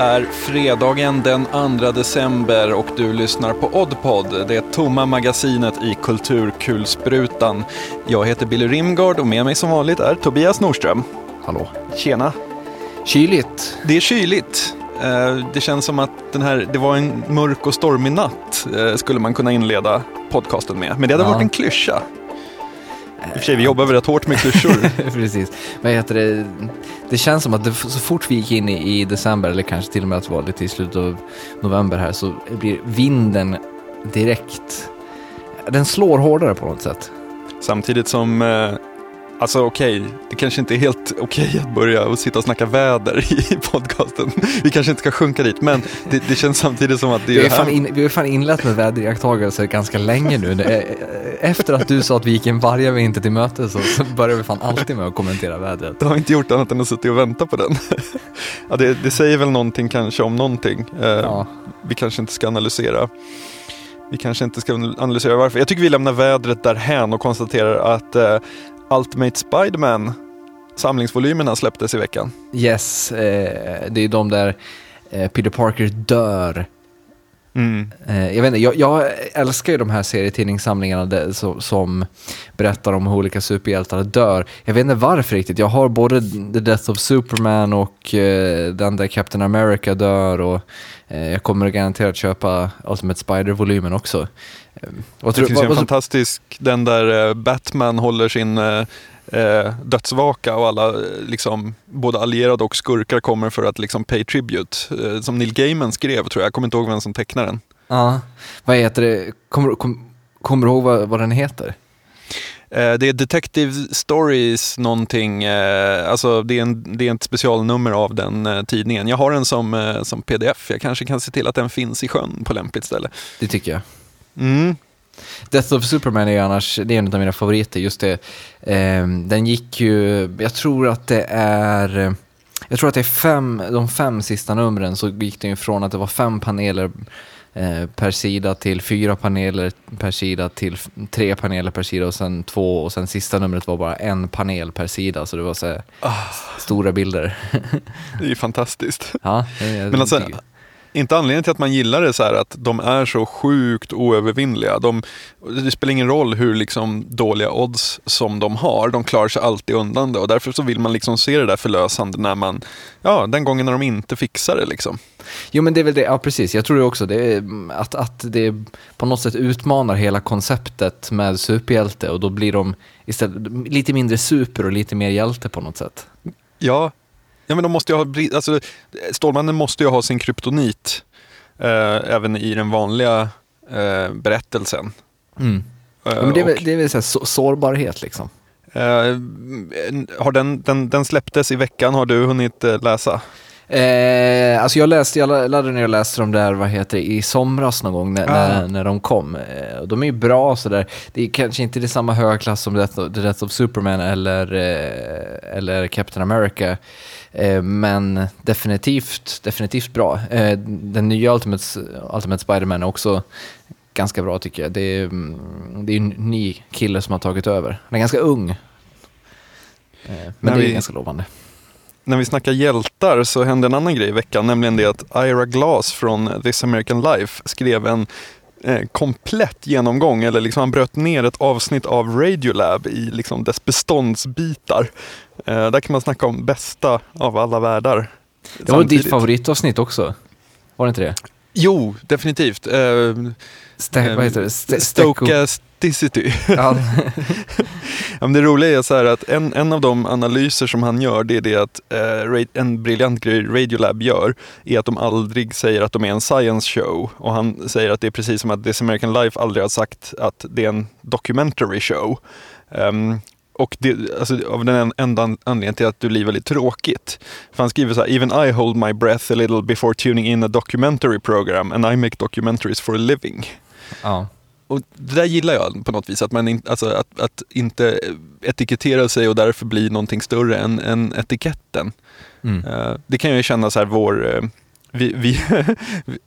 Är fredagen den 2 december och du lyssnar på Oddpod, det tomma magasinet i Kulturkulsprutan. Jag heter Billy Rimgard och med mig som vanligt är Tobias Norström. Hallå. Tjena. Kyligt. Det är kyligt. Eh, det känns som att den här, det var en mörk och stormig natt, eh, skulle man kunna inleda podcasten med. Men det hade Ja. varit en klyscha. I och för sig, vi jobbar väl rätt hårt med klyschor. Precis. Vad heter det? Det känns som att det, så fort vi gick in i, i december, eller kanske till och med att det var lite i slutet av november här, så blir vinden direkt... Den slår hårdare på något sätt. Samtidigt som, eh, alltså okej, det kanske inte är helt okej att börja och sitta och snacka väder i podcasten. Vi kanske inte ska sjunka dit, men det, det känns samtidigt som att det Vi är ju fan här. in, vi har fan inlett med väderiakttagelser ganska länge nu. Eh, Efter att du sa att vi gick en varje vinter till möte så, så börjar vi fan alltid med att kommentera vädret. Jag har inte gjort annat än att sitta och vänta på den. ja, det, det säger väl någonting kanske om någonting. Eh, Ja. Vi kanske inte ska analysera. Vi kanske inte ska analysera varför. Jag tycker vi lämnar vädret därhän och konstaterar att eh, Ultimate Spiderman, samlingsvolymerna släpptes i veckan. Yes, eh, det är de där eh, Peter Parker dör Mm. Eh, jag, vet inte, jag, jag älskar ju de här serietidningssamlingarna där, som, som berättar om hur olika superhjältar dör. Jag vet inte varför riktigt. Jag har både The Death of Superman och eh, den där Captain America dör och eh, jag kommer garanterat köpa Ultimate Spider-volymen också. Eh, Det tror- finns ju en fantastisk, den där eh, Batman håller sin eh, dödsvaka och alla, eh, liksom, både allierade och skurkar kommer för att liksom pay tribute. Eh, som Neil Gaiman skrev tror jag, jag kommer inte ihåg vem som tecknar den. Ja, vad heter det? Kommer, kom, kommer du ihåg vad, vad den heter? Eh, det är Detective Stories någonting, eh, alltså det är, en, det är ett specialnummer av den eh, tidningen. Jag har den som, eh, som pdf, jag kanske kan se till att den finns i sjön på lämpligt ställe. Det tycker jag. Mm. Death of Superman är ju annars, det är en av mina favoriter, just det. Eh, den gick ju, jag tror att det är, jag tror att det är fem, de fem sista numren så gick den ju från att det var fem paneler eh, per sida till fyra paneler per sida till tre paneler per sida och sen två och sen sista numret var bara en panel per sida så det var så här stora bilder. Det är ju fantastiskt. ja, det- Men alltså, tycker- inte anledningen till att man gillar det så här att de är så sjukt oövervinnliga. De, det spelar ingen roll hur liksom dåliga odds som de har, de klarar sig alltid undan det och därför så vill man liksom se det där förlösande när man, ja den gången när de inte fixar det liksom. Jo men det är väl det, ja precis. Jag tror det också. Det är, mm, att, att det på något sätt utmanar hela konceptet med superhjälte och då blir de istället lite mindre super och lite mer hjälte på något sätt. Ja, ja men de måste ju ha, alltså Stålmannen måste ju ha sin kryptonit eh, även i den vanliga eh, berättelsen. Mm. Eh, Ja, men det är och- det är väl så så, sårbarhet liksom. Eh, har den, den, den släpptes i veckan, har du hunnit eh, läsa? Eh, alltså jag läste, jag laddade ner och läste dem där, vad heter det, i somras någon gång när, Ah. när, när de kom. Eh, de är ju bra sådär. Det är kanske inte i samma höga klass som Death of, The Death of Superman eller, eh, eller Captain America. Eh, men definitivt, definitivt bra. Eh, den nya Ultimate, Ultimate Spider-Man är också ganska bra tycker jag. Det är, mm, det är en ny kille som har tagit över. Han är ganska ung. Eh, men När det är vi- ganska lovande. När vi snackar hjältar så hände en annan grej i veckan, nämligen det att Ira Glass från This American Life skrev en eh, komplett genomgång, eller liksom han bröt ner ett avsnitt av Radiolab i liksom dess beståndsbitar. Eh, där kan man snacka om bästa av alla världar. Det var samtidigt. ditt favoritavsnitt också. Var det inte det? Jo, definitivt. Eh, St- eh, vad heter det? St- Stochasticity. Ja. Ja, men det roliga är så här att en, en av de analyser som han gör, det är det att eh, en briljant grej Radiolab gör, är att de aldrig säger att de är en science show. Och han säger att det är precis som att This American Life aldrig har sagt att det är en documentary show. Ehm, och det, alltså, av den en- enda an- anledningen till att det blir väldigt tråkigt. För han skriver så här, even I hold my breath a little before tuning in a documentary program and I make documentaries for a living. ja. Och det där gillar jag på något vis, att man in, alltså att, att inte etikettera sig och därför bli någonting större än, än etiketten. Mm. Eh, det kan jag ju känna så här, vår, eh, vi, vi,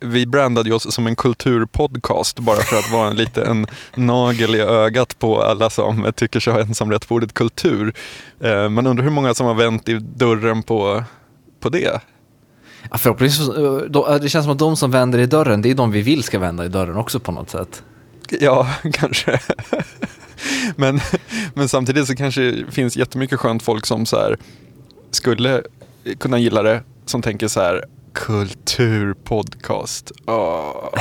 vi brandade ju oss som en kulturpodcast bara för att vara en lite en nagel i ögat på alla som tycker sig ha ensamrätt på ordet kultur. Eh, Man undrar hur många som har vänt i dörren på, på det. Ja, förhoppningsvis, det känns som att de som vänder i dörren, det är de vi vill ska vända i dörren också på något sätt. Ja, kanske. men, men samtidigt så kanske det finns jättemycket skönt folk som så här, skulle kunna gilla det, som tänker så här, kulturpodcast. Oh.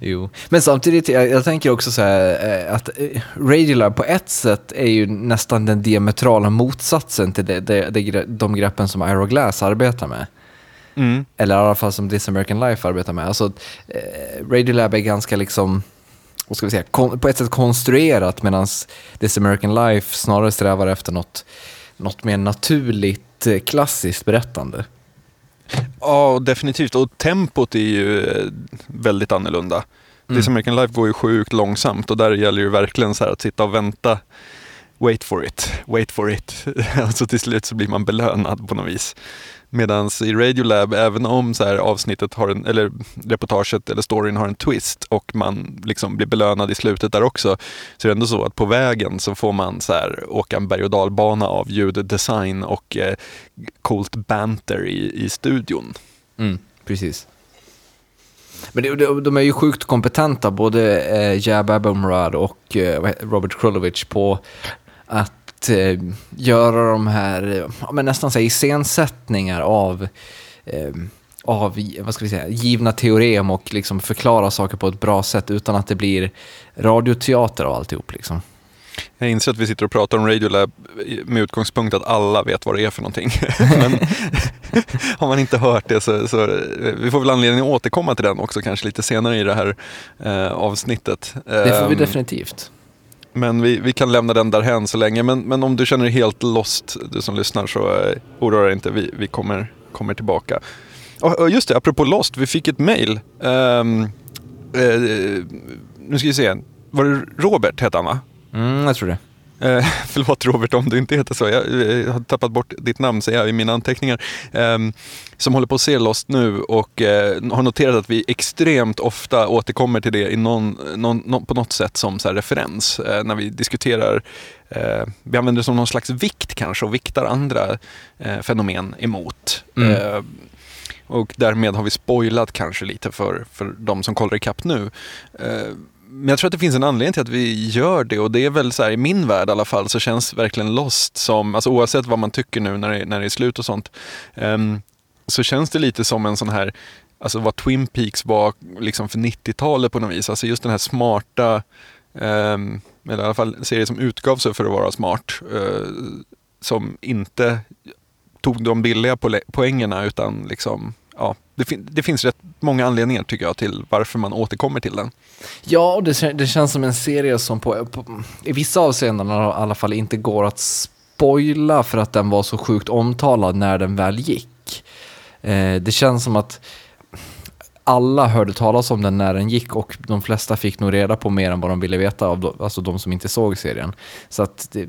Jo. Men samtidigt, jag, jag tänker också så här eh, att eh, Radiolab på ett sätt är ju nästan den diametrala motsatsen till det, det, det, de greppen som Aeroglass Glass arbetar med. Mm. Eller i alla fall som This American Life arbetar med. Alltså, eh, Radiolab är ganska liksom, vad ska vi säga, på ett sätt konstruerat medan This American Life snarare strävar efter något, något mer naturligt, eh, klassiskt berättande. Ja, definitivt. Och tempot är ju eh, väldigt annorlunda. Mm. This American Life går ju sjukt långsamt och där gäller ju verkligen så att sitta och vänta. Wait for it, wait for it. alltså till slut så blir man belönad på något vis. Medan i Radiolab, även om så här avsnittet har en, eller reportaget eller storyn har en twist och man liksom blir belönad i slutet där också, så är det ändå så att på vägen så får man så här åka en berg och dalbana av ljuddesign och eh, coolt banter i, i studion. Mm, precis. Men de, de är ju sjukt kompetenta, både eh, Jab Abumrad och eh, Robert Krulovic på att eh, göra de här, ja, men nästan säga iscensättningar av, eh, av vad ska vi säga, givna teorem och liksom förklara saker på ett bra sätt utan att det blir radioteater av alltihop. Liksom. Jag inser att vi sitter och pratar om Radiolab med utgångspunkt att alla vet vad det är för någonting. Men har man inte hört det så, så vi får väl anledning att återkomma till den också kanske lite senare i det här eh, avsnittet. Det får vi Ehm, definitivt. Men vi, vi kan lämna den därhän så länge. Men, men om du känner dig helt lost, du som lyssnar, så eh, oroa dig inte. Vi, vi kommer, kommer tillbaka. Och, och just det, apropå lost, vi fick ett mail. Um, eh, nu ska vi se, var det Robert hette han va? Mm, jag tror det. Eh, förlåt Robert om du inte heter så. Jag, eh, har tappat bort ditt namn ser jag i mina anteckningar. Ehm, som håller på att se Lost nu och eh, har noterat att vi extremt ofta återkommer till det i någon, någon, nå- på något sätt som så referens. Eh, när vi diskuterar, eh, vi använder det som någon slags vikt kanske och viktar andra eh, fenomen emot. Mm. Eh, och därmed har vi spoilat kanske lite för, för de som kollar ikapp nu. Men jag tror att det finns en anledning till att vi gör det och det är väl så här i min värld i alla fall så känns verkligen Lost som, alltså oavsett vad man tycker nu när det, när det är slut och sånt, um, så känns det lite som en sån här, alltså vad Twin Peaks var liksom för 90-talet på något vis. Alltså just den här smarta, um, eller i alla fall en serie som utgav sig för att vara smart, uh, som inte tog de billiga poängerna utan liksom, ja, det, fin- det finns rätt många anledningar tycker jag till varför man återkommer till den. Ja, och det, det känns som en serie som på, på, i vissa avseenden i alla fall inte går att spoila för att den var så sjukt omtalad när den väl gick. Eh, det känns som att alla hörde talas om den när den gick och de flesta fick nog reda på mer än vad de ville veta, av de, alltså de som inte såg serien. Så att det,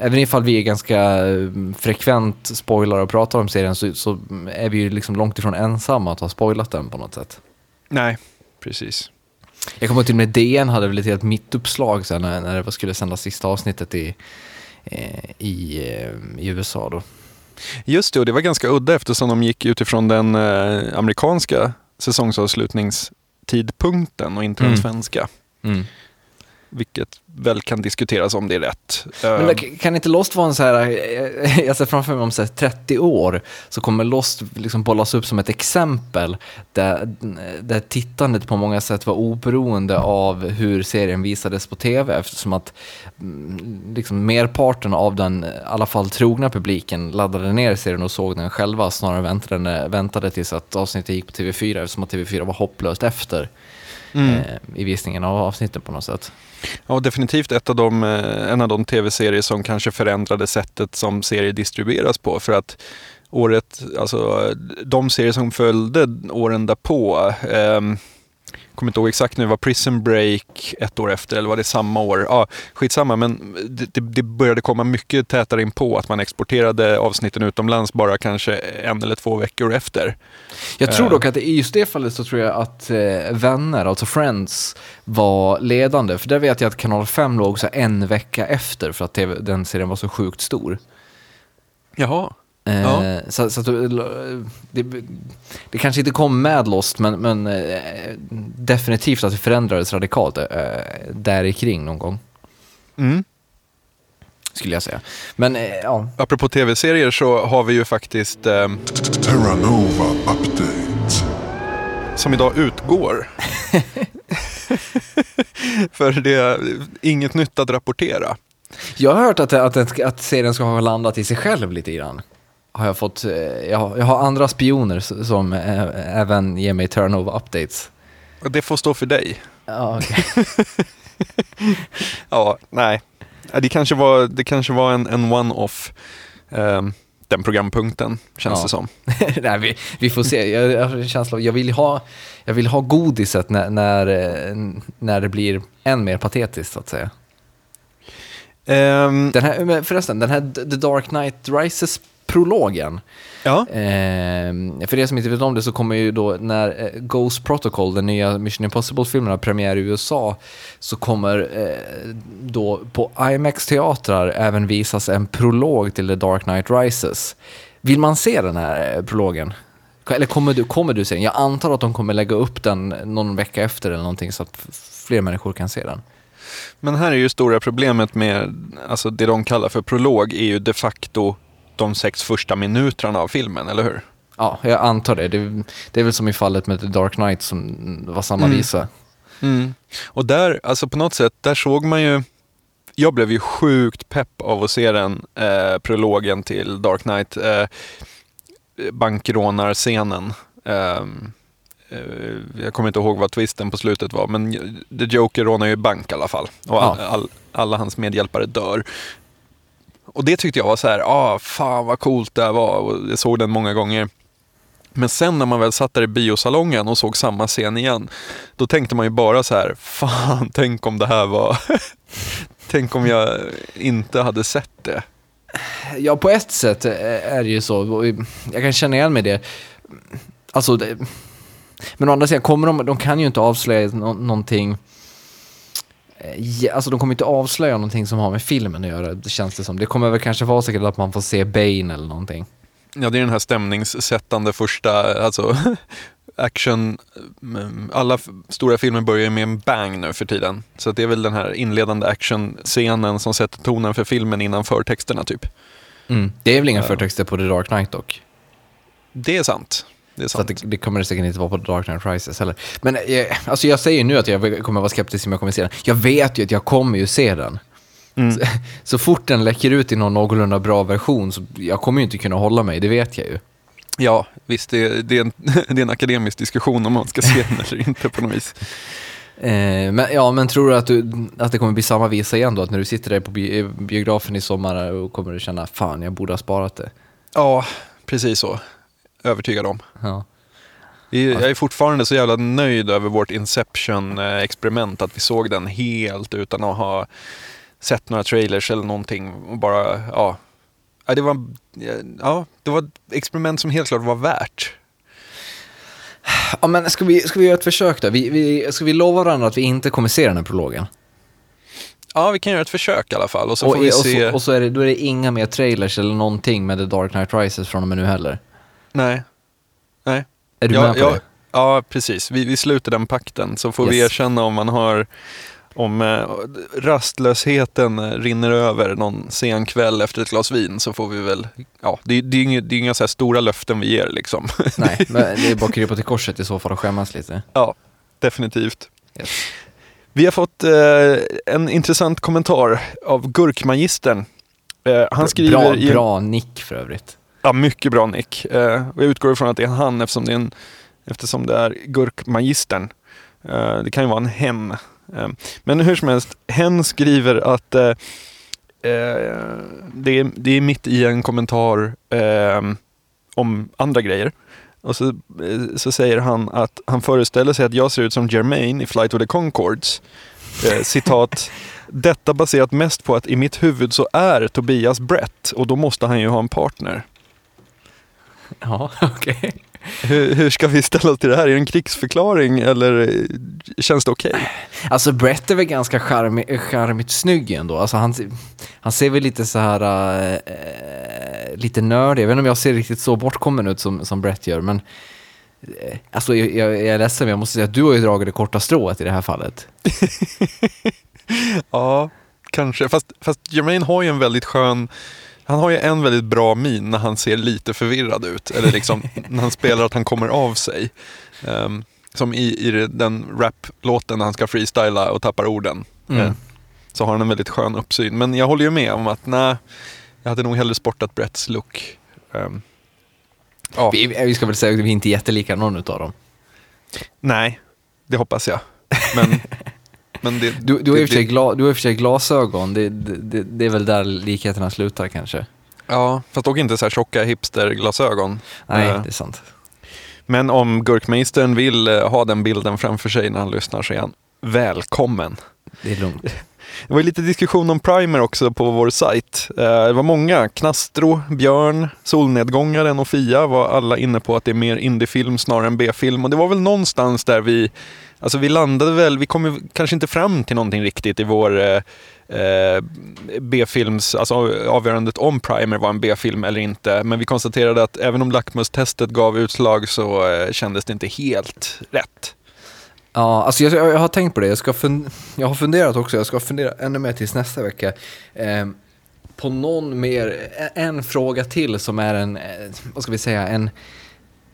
även ifall vi är ganska eh, frekvent spoilar och pratar om serien så, så är vi ju liksom långt ifrån ensamma att ha spoilat den på något sätt. Nej, precis. Jag kommer till och med DN hade väl ett helt mittuppslag sen när, när det skulle sändas sista avsnittet i, eh, i, eh, i USA då. Just det, och det var ganska udda eftersom de gick utifrån den eh, amerikanska säsongsavslutningstidpunkten och inte den Mm. Vilket väl kan diskuteras om det är rätt. Men Eh, det- kan inte Lost vara en så här, eh, jag ser framför mig om så här 30 år, så kommer Lost liksom bollas upp som ett exempel där, där tittandet på många sätt var oberoende av hur serien visades på tv eftersom att mm, liksom merparten av den, i alla fall trogna publiken, laddade ner serien och såg den själva snarare än väntade, väntade tills att avsnittet gick på TV4 eftersom att TV4 var hopplöst efter mm. eh, i visningen av avsnitten på något sätt. Ja, definitivt ett av de, eh, en av de tv-serier som kanske förändrade sättet som serier distribueras på. För att året, alltså de serier som följde åren därpå, ehm, kommer inte ihåg exakt nu, var Prison Break ett år efter eller var det samma år? Ja, skitsamma, men det, det, började komma mycket tätare in på att man exporterade avsnitten utomlands bara kanske en eller två veckor efter. Jag tror Eh. dock att i just det fallet så tror jag att eh, Vänner, alltså Friends, var ledande. För där vet jag att kanal 5 låg så en vecka efter för att TV, den serien var så sjukt stor. Jaha. Eh, Ja. Så, så att, det, det kanske inte kom med Lost, men, men eh, definitivt att det förändrades radikalt eh, där i kring någon gång, Mm. skulle jag säga. Men eh, ja, Apropå tv-serier så har vi ju faktiskt, eh, Terra Nova Update. som idag utgår. För det är inget nytt att rapportera. jag har hört att, att, att, att serien ska ha landat i sig själv lite grann. Har jag, fått, eh, jag, har- jag har andra spioner som eh, även ger mig turnover-updates. Och det får stå för dig. Ja, okej. Ja, nej. Det kanske var, det kanske var en, en one-off, eh, den programpunkten, känns Ja. det som. Nej, vi, vi får se. Jag, jag har en känsla av, jag vill ha, jag vill ha godiset när, när, eh, när det blir än mer patetiskt så att säga. Ehm, Den här, förresten, den här The Dark Knight Rises-prologen. ja, Eh, för er som inte vet om det så kommer ju då när eh, Ghost Protocol, den nya Mission Impossible-filmen, har premiär i USA, så kommer eh, då på IMAX-teatrar även visas en prolog till The Dark Knight Rises. Vill man se den här eh, prologen? Eller kommer du, kommer du se den? Jag antar att de kommer lägga upp den någon vecka efter eller någonting så att fler människor kan se den. men här är ju stora problemet med alltså det de kallar för prolog är ju de facto de sex första minuterna av filmen, eller hur? Ja, jag antar det. Det, det är väl som i fallet med The Dark Knight som var samma Mm. visa. Och där, alltså på något sätt, där såg man ju jag blev ju sjukt pepp av att se den eh, prologen till Dark Knight. Eh, bankrånarscenen. Eh, eh, jag kommer inte ihåg vad twisten på slutet var, men The Joker rånar ju bank i alla fall. Och all, all, alla hans medhjälpare dör. Och det tyckte jag var så här, ah, fan vad coolt det här var. Och jag såg den många gånger. Men sen när man väl satt där i biosalongen och såg samma scen igen, då tänkte man ju bara så här, fan, tänk om det här var... tänk om jag inte hade sett det. Ja, på ett sätt är det ju så. Jag kan känna igen mig i det. Alltså, det, men å andra sidan, kommer de, de kan ju inte avslöja no någonting eh, Alltså de kommer inte avslöja någonting som har med filmen att göra, det känns det som. Det kommer väl kanske vara säkert att man får se Bane eller någonting. Ja, det är den här stämningssättande första, alltså action, mm, alla stora filmer börjar med en bang nu för tiden. Så det är väl den här inledande actionscenen som sätter tonen för filmen innan förtexterna typ. Mm. Det är väl inga förtexter på The Dark Knight dock. Det är sant. Det Så det, det kommer det säkert inte vara på Dark Knight Rises heller. Men jag, alltså jag säger nu att jag kommer vara skeptisk om jag kommer se den. Jag vet ju att jag kommer ju se den. Mm. Så, så fort den läcker ut i någon någorlunda bra version så jag kommer ju inte kunna hålla mig, det vet jag ju. Ja, visst, det är, det, är en, det är en akademisk diskussion om man ska se den eller inte på något vis. Eh, men, ja, men tror du att, du att det kommer bli samma visa igen då? Att när du sitter där på bi biografen i sommar och kommer du känna fan, jag borde ha sparat det. Ja, precis så. Övertygad om. Ja. Jag är fortfarande så jävla nöjd över vårt Inception-experiment, att vi såg den helt utan att ha sett några trailers eller någonting. Och bara, ja. Ja, det var, ja, det var ett experiment som helt klart var värt. ja, men ska vi, ska vi göra ett försök då? Vi, vi, ska vi lova varandra att vi inte kommer se den här prologen? Ja, vi kan göra ett försök i alla fall och så och, får vi och, se. så, och så är det, då är det inga mer trailers eller någonting med The Dark Knight Rises från och med nu heller. Nej. Nej. Är du ja, med på ja, det? Ja, precis. Vi, vi sluter den pakten så får vi Yes. erkänna om man har om eh, rastlösheten eh, rinner över någon sen kväll efter ett glas vin så får vi väl, ja, det, det är inga, det är inga så stora löften vi ger liksom. Nej, men det är bara att krypa till korset i så fall och skämmas lite. ja, definitivt. Yes. Vi har fått eh, en intressant kommentar av Gurkmagistern. Eh, han skriver bra, i bra nick för övrigt. Ja, mycket bra Nick. Eh, och jag utgår ifrån att det är han eftersom det är, en, eftersom det är Gurkmagistern. Eh, det kan ju vara en hen. Eh, men hur som helst, hen skriver att eh, eh, det, är, det är mitt i en kommentar eh, om andra grejer. Och så, eh, så säger han att han föreställer sig att jag ser ut som Jermaine i Flight of the Conchords. Eh, citat. Detta baserat mest på att i mitt huvud så är Tobias Brett och då måste han ju ha en partner. Ja, okej. Hur, hur ska vi ställa oss till det här? Är det en krigsförklaring eller eh, känns det okej? Alltså Brett är väl ganska charmig, charmigt snygg ändå. Alltså han, han ser väl lite så här, äh, lite nördig. Jag vet inte om jag ser riktigt så bortkommen ut som, som Brett gör, men äh, alltså jag, jag, jag är ledsen, men jag måste säga att du har ju dragit det korta strået i det här fallet. Ja, kanske. Fast, fast Jermaine har ju en väldigt skön han har ju en väldigt bra min när han ser lite förvirrad ut. Eller liksom när han spelar att han kommer av sig. Um, som i, i den rap-låten när han ska freestyla och tappar orden. Mm. Eh, så har han en väldigt skön uppsyn. Men jag håller ju med om att nej, jag hade nog hellre sportat Bretts look. Um, ja. Vi, vi ska väl säga att vi är inte är jättelika någon av dem. Nej, det hoppas jag. Men, men det, Du, du, har det- det- du har i och för sig glasögon, det, det, det, är väl där likheterna slutar kanske. Ja, fast dock inte så här tjocka hipsterglasögon. Nej, Eh, det är sant. Men om Gurkmeistern vill eh, ha den bilden framför sig när han lyssnar så är han välkommen. Det är lugnt. Det var lite diskussion om primer också på vår sajt. Eh, Det var många. Knastro, Björn, Solnedgångaren och Fia var alla inne på att det är mer indiefilm snarare än B-film. Och det var väl någonstans där vi, alltså vi landade väl, vi kom ju kanske inte fram till någonting riktigt i vår eh, eh, B-films, alltså avgörandet om Primer var en B-film eller inte. Men vi konstaterade att även om lackmustestet gav utslag så eh, kändes det inte helt rätt. Ja, alltså jag, jag har tänkt på det. Jag, ska fun, jag har funderat också. Jag ska fundera ännu mer tills nästa vecka. Eh, på någon mer, en fråga till som är en, eh, vad ska vi säga, en,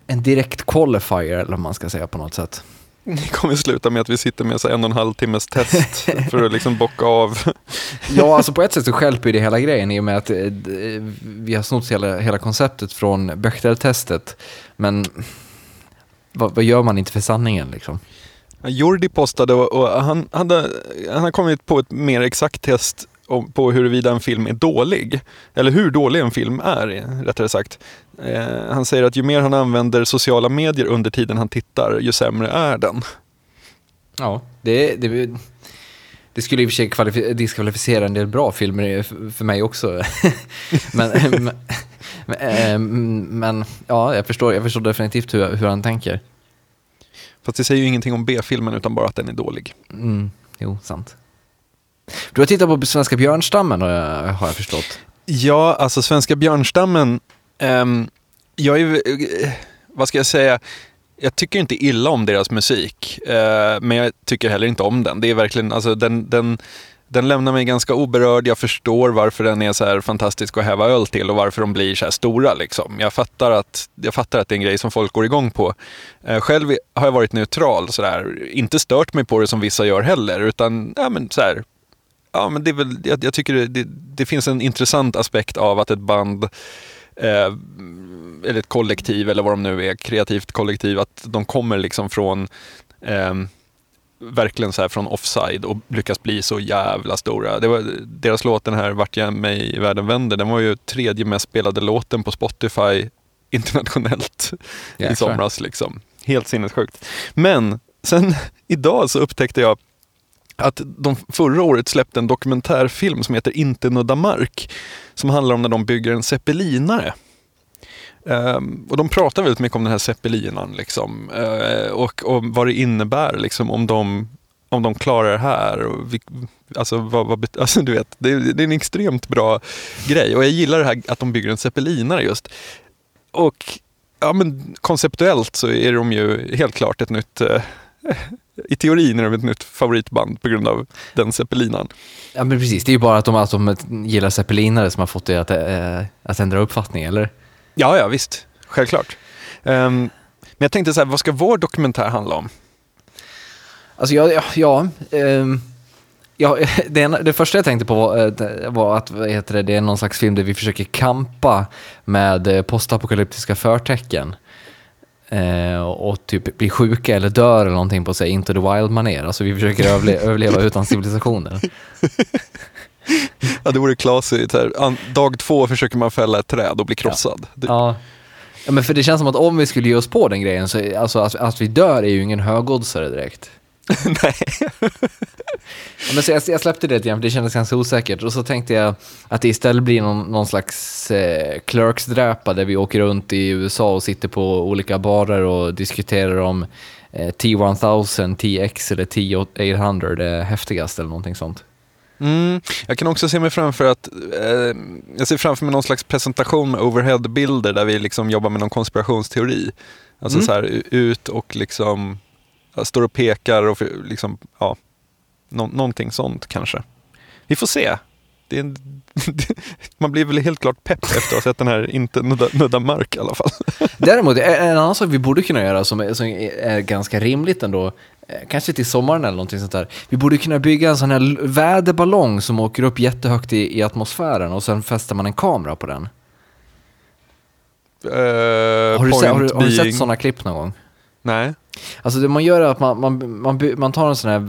en direkt qualifier eller vad man ska säga på något sätt. Det kommer sluta med att vi sitter med så en och en halv timmes test för att liksom bocka av. Ja, alltså på ett sätt så stjälper ju det hela grejen i och med att eh, vi har snott hela, hela konceptet från Bechdel-testet. Men vad, vad gör man inte för sanningen liksom? Jordi postade och, och han, hade, han har kommit på ett mer exakt test på huruvida en film är dålig. Eller hur dålig en film är, rättare sagt. Eh, han säger att ju mer han använder sociala medier under tiden han tittar, ju sämre är den. Ja, det, det, det skulle i och för sig kvalifi- diskvalificera en del bra filmer för mig också. men, men, men, eh, men ja, jag förstår, jag förstår definitivt hur, hur han tänker. Fast det säger ju ingenting om B-filmen utan bara att den är dålig. Mm, jo, sant. Du har tittat på Svenska björnstammen har jag, har jag förstått. Ja, alltså svenska björnstammen. Um, jag är, vad ska jag säga? Jag tycker inte illa om deras musik, uh, men jag tycker heller inte om den. Det är verkligen, alltså den, den, den lämnar mig ganska oberörd. Jag förstår varför den är så här fantastisk att häva öl till och varför de blir så här stora. Liksom. Jag, fattar att, jag fattar att det är en grej som folk går igång på. Eh, själv har jag varit neutral, så där. inte stört mig på det som vissa gör heller, utan ja, men så här, Ja, men det är väl, jag, jag tycker det, det, det finns en intressant aspekt av att ett band eh, eller ett kollektiv eller vad de nu är, kreativt kollektiv, att de kommer liksom från eh, verkligen så här från offside och lyckas bli så jävla stora. Det var, deras låt den här Vart jag mig i världen vänder, den var ju tredje mest spelade låten på Spotify internationellt i Jäklar. somras. Liksom. Helt sinnessjukt. Men sen idag så upptäckte jag att de förra året släppte en dokumentärfilm som heter Inte nudda mark. Som handlar om när de bygger en zeppelinare. Um, och de pratar väldigt mycket om den här zeppelinaren. liksom, uh, och, och vad det innebär liksom, om, de, om de klarar det här. Och vi, alltså, vad, vad, alltså, du vet, det, är- det är en extremt bra grej och jag gillar det här att de bygger en zeppelinare just. Och ja, men konceptuellt så är de ju helt klart ett nytt uh, i teorin är de ett nytt favoritband på grund av den zeppelinan. Ja, men precis. Det är ju bara att de, att de gillar zeppelinare som har fått det att, äh, att ändra uppfattning, eller? Ja, ja visst. Självklart. Ehm, men jag tänkte så här, vad ska vår dokumentär handla om? Alltså, ja, ja, ja, ehm, ja det, det första jag tänkte på var, eh, var att vad heter det, det är någon slags film där vi försöker kampa med eh, postapokalyptiska förtecken. Eh, och typ bli sjuka eller dör eller någonting på sig Into the Wild-manér. Alltså vi försöker överle- överleva utan civilisationer. Ja, det vore klasigt. Här. Dag två försöker man fälla ett träd och bli krossad. Det, Ja. ja, men för det känns som att om vi skulle ge oss på den grejen så alltså att, att vi dör är ju ingen högoddsare direkt. Nej. Ja, men så jag, jag släppte det igen för det kändes ganska osäkert och så tänkte jag att det istället blir någon, någon slags eh, clerks-dräpa där vi åker runt i USA och sitter på olika barer och diskuterar om eh, T1000, TX eller T800 är häftigast eller någonting sånt. Mm. Jag kan också se mig framför att eh, jag ser framför mig någon slags presentation med overhead-bilder där vi liksom jobbar med någon konspirationsteori. Alltså Mm. så här ut och liksom står och pekar och liksom, ja, nå- någonting sånt kanske. Vi får se. En, man blir väl helt klart pepp efter att ha sett den här inte nudda, nudda mark i alla fall. Däremot, en annan sak vi borde kunna göra som är, som är ganska rimligt ändå, eh, kanske till sommaren eller någonting sånt där. Vi borde kunna bygga en sån här väderballong som åker upp jättehögt i, i atmosfären och sen fäster man en kamera på den. Uh, Har du, se, har, du, har du sett sådana klipp någon gång? Nej. Alltså det man gör är att man, man, man, man tar en sån här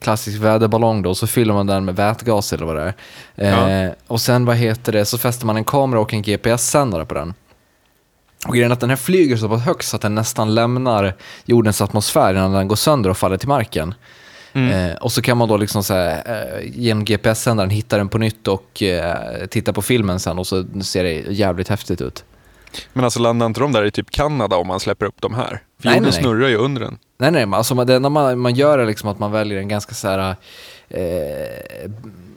klassisk väderballong då och så fyller man den med vätgas eller vad det är. Eh, och sen vad heter det, så fäster man en kamera och en GPS-sändare på den. Och grejen är att den här flyger så pass högt så att den nästan lämnar jordens atmosfär innan den går sönder och faller till marken. Mm. Eh, och så kan man då liksom så här, eh, genom GPS-sändaren hitta den på nytt och eh, titta på filmen sen och så ser det jävligt häftigt ut. Men alltså landar inte de där i typ Kanada om man släpper upp de här? För Nej, jorden nej, nej. snurrar ju under den. Nej, nej, alltså man- det enda man, man gör är liksom att man väljer en ganska så här, eh,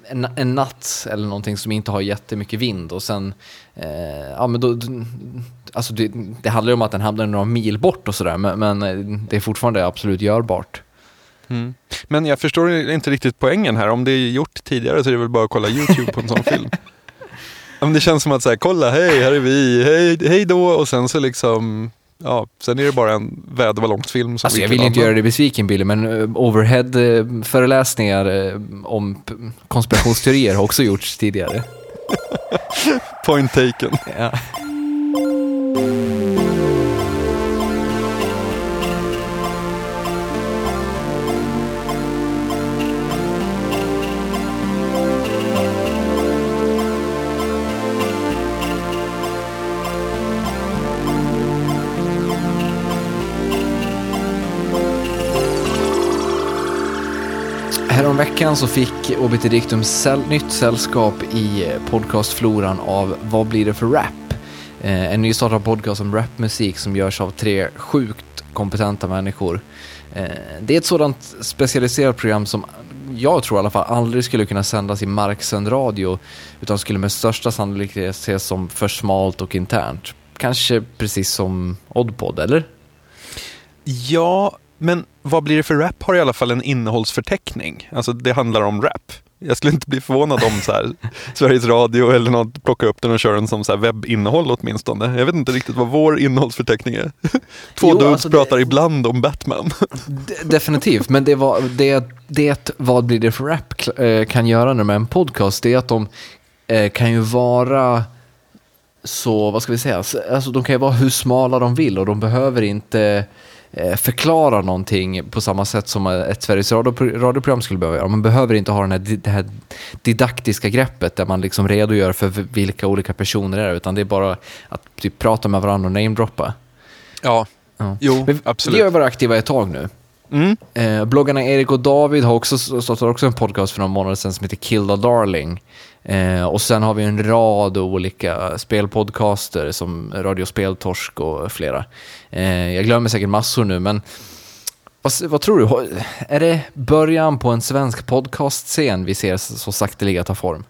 en, en natt eller någonting som inte har jättemycket vind och sen, eh, ja men då, alltså det, det handlar ju om att den hamnar några mil bort och sådär, men, men eh, det är fortfarande absolut görbart. Mm. Men jag förstår inte riktigt poängen här. Om det är gjort tidigare så är det väl bara att kolla YouTube på en sån film. Men det känns som att säga, kolla, hej, här är vi, hej, hej då, och sen så liksom, ja, sen är det bara en väderballongsfilm som Alltså jag vill inte göra dig besviken Billy, men uh, overhead-föreläsningar uh, om konspirationsteorier har också gjorts tidigare. Point taken. Ja. Häromveckan så fick Obiter Dictum säll, nytt sällskap i eh, podcastfloran av Vad blir det för rap? Eh, en nystartad podcast om rapmusik som görs av tre sjukt kompetenta människor. Eh, det är ett sådant specialiserat program som jag tror i alla fall aldrig skulle kunna sändas i marksänd radio utan skulle med största sannolikhet ses som för smalt och internt. Kanske precis som Oddpod, eller? Ja, men vad blir det för rap har i alla fall en innehållsförteckning. Alltså det handlar om rap. Jag skulle inte bli förvånad om så här, Sveriges Radio eller något plockar upp den och kör den som så här webbinnehåll åtminstone. Jag vet inte riktigt vad vår innehållsförteckning är. Två Jo, dudes alltså det- pratar ibland om Batman. De- Definitivt, men det, var, det, det vad blir det för rap eh, kan göra när med en podcast, det är att de eh, kan ju vara så, vad ska vi säga, alltså de kan ju vara hur smala de vill och de behöver inte förklara någonting på samma sätt som ett Sveriges Radio, radioprogram skulle behöva göra. Man behöver inte ha den här, det här didaktiska greppet där man liksom redogör för vilka olika personer det är, utan det är bara att typ, prata med varandra och namedroppa. Ja, Ja. jo, Men Vi absolut. har varit aktiva ett tag nu. Mm. Eh, bloggarna Erik och David har också startat också en podcast för några månader sedan som heter Kill the Darling. Eh, och sen har vi en rad olika spelpodcaster som Radio Speltorsk och flera. Eh, jag glömmer säkert massor nu, men vad, vad tror du? Är det början på en svensk podcastscen vi ser så sakteliga ta form?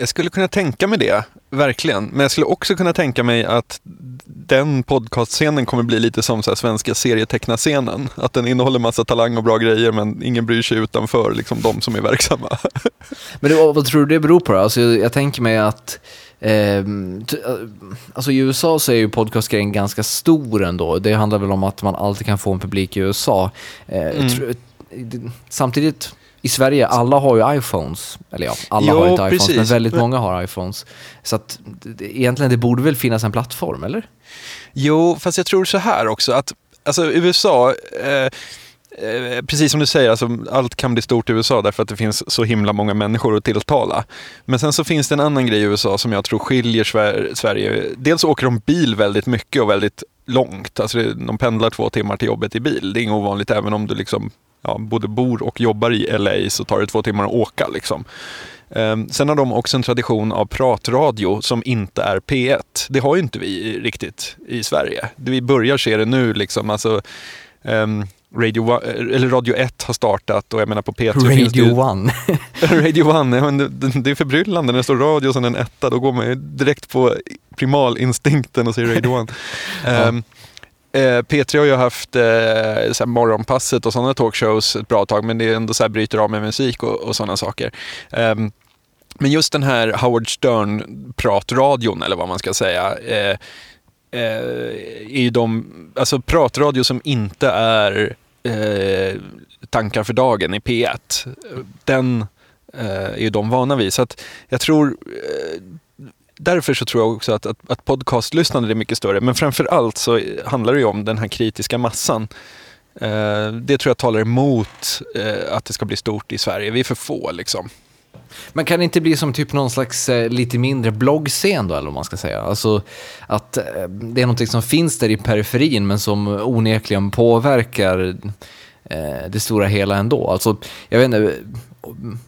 Jag skulle kunna tänka mig det, verkligen. Men jag skulle också kunna tänka mig att den podcastscenen kommer bli lite som så svenska serietecknarscenen. Att den innehåller massa talang och bra grejer men ingen bryr sig utanför liksom, de som är verksamma. Men det, vad, tror du det beror på då? Alltså, jag, jag tänker mig att ehm, eh, alltså i USA så är ju podcastgrejen ganska stor ändå. Det handlar väl om att man alltid kan få en publik i USA. Eh, Mm. det- samtidigt, i Sverige, alla har ju iPhones. Eller ja, alla Jo, har inte iPhones, men precis. väldigt många har iPhones. Så att egentligen, det borde väl finnas en plattform, eller? Jo, fast jag tror så här också att alltså, USA, eh, eh, precis som du säger, alltså, allt kan bli stort i USA därför att det finns så himla många människor att tilltala. Men sen så finns det en annan grej i USA som jag tror skiljer Sver- Sverige. Dels åker de bil väldigt mycket och väldigt långt. Alltså de pendlar två timmar till jobbet i bil. Det är inget ovanligt även om du liksom ja, både bor och jobbar i LA så tar det två timmar att åka. Liksom. Ehm, sen har de också en tradition av pratradio som inte är P1. Det har ju inte vi riktigt i Sverige. Vi börjar se det nu. Liksom. Alltså, ehm, Radio, One- eller Radio 1 har startat och jag menar på P3 finns det ju- Radio One. Radio One, ja, men det, det är förbryllande när det står radio och sen en etta. Då går man direkt på primalinstinkten och säger Radio One. Ehm, eh, Eh, P3 har ju haft eh, så här morgonpasset och sådana talkshows ett bra tag, men det är ändå så här bryter av med musik och, och sådana saker. Um, men just den här Howard Stern-pratradion, eller vad man ska säga, eh, eh, är ju de, alltså pratradio som inte är eh, tankar för dagen i P1. Den eh, är ju de vana vid. Så att jag tror, eh, därför så tror jag också att, att, att podcastlyssnande är mycket större. Men framför allt så handlar det ju om den här kritiska massan. Eh, det tror jag talar emot eh, att det ska bli stort i Sverige. Vi är för få liksom. Men kan det inte bli som typ någon slags eh, lite mindre bloggscen då, eller vad man ska säga? Alltså att eh, det är någonting som finns där i periferin men som onekligen påverkar eh, det stora hela ändå. Alltså, jag vet inte,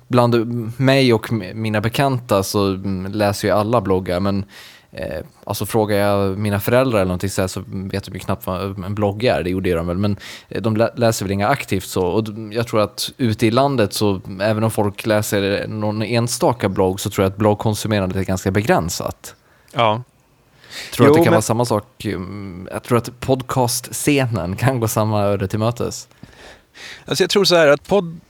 bland mig och mina bekanta så mm, läser ju alla bloggar, men eh, alltså frågar jag mina föräldrar eller någonting så, här, så vet de ju knappt vad en blogg är, det gjorde de väl, men eh, de lä- läser väl inga aktivt så. Och jag tror att ute i landet så, även om folk läser någon enstaka blogg, så tror jag att bloggkonsumerandet är ganska begränsat. Ja. Tror Jo, att det kan men- vara samma sak, mm, jag tror att podcastscenen kan gå samma öde till mötes. Alltså jag tror så här att podd,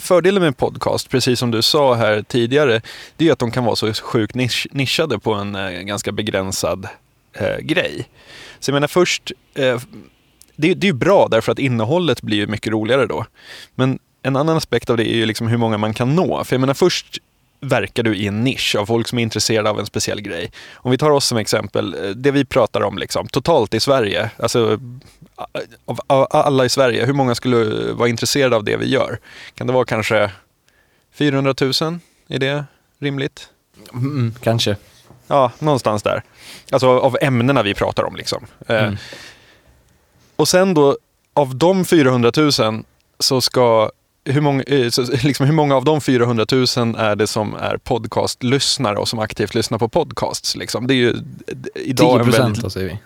fördelen med podcast, precis som du sa här tidigare, det är att de kan vara så sjukt nisch, nischade på en eh, ganska begränsad eh, grej. Så jag menar först, eh, det, det är ju bra därför att innehållet blir ju mycket roligare då. Men en annan aspekt av det är ju liksom hur många man kan nå. För jag menar först verkar du i en nisch av folk som är intresserade av en speciell grej. Om vi tar oss som exempel, eh, det vi pratar om liksom, totalt i Sverige, alltså av av alla i Sverige, hur många skulle vara intresserade av det vi gör? Kan det vara kanske 400 000? Är det rimligt? Mm, kanske. Ja, någonstans där. Alltså av ämnena vi pratar om. Liksom. Eh, Mm. Och sen då, av de 400 000 så ska hur många, eh, liksom, hur många av de 400 000 är det som är podcastlyssnare och som aktivt lyssnar på podcasts? Liksom? Det är ju idag 10 en procent väldigt, säger vi.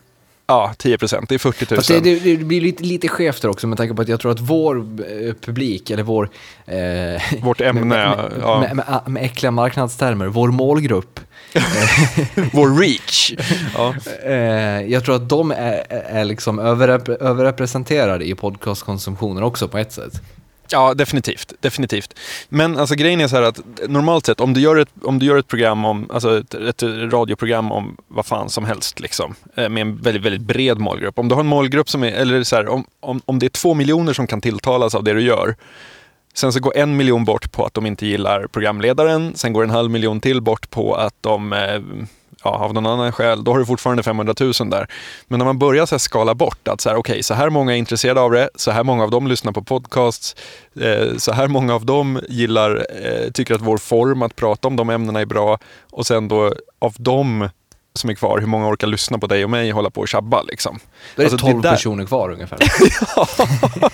Ja, 10 procent. Det är 40 000. Fast det, det, det blir lite, lite skevt också med tanke på att jag tror att vår eh, publik, eller vår... Eh, Vårt ämne, med, ja. med, med, med äckliga marknadstermer, vår målgrupp. Vår reach. ja. Eh, jag tror att de är, är liksom överrep överrepresenterade i podcastkonsumtionen också på ett sätt. Ja, definitivt. definitivt. Men alltså, grejen är så här att normalt sett, om du gör ett, om du gör ett program om, alltså ett, ett radioprogram om vad fan som helst, liksom, eh, med en väldigt, väldigt bred målgrupp. Om du har en målgrupp som är, eller så här, om, om, om det är två miljoner som kan tilltalas av det du gör, sen så går en miljon bort på att de inte gillar programledaren, sen går en halv miljon till bort på att de eh, ja, av någon annan skäl, då har du fortfarande 500 000 där. Men när man börjar så här skala bort att så här, okay, så här många är intresserade av det, så här många av dem lyssnar på podcasts, eh, så här många av dem gillar, eh, tycker att vår form att prata om de ämnena är bra och sen då av dem som är kvar, hur många orkar lyssna på dig och mig hålla på och tjabba liksom. Är det Alltså, 12 där- personer kvar ungefär.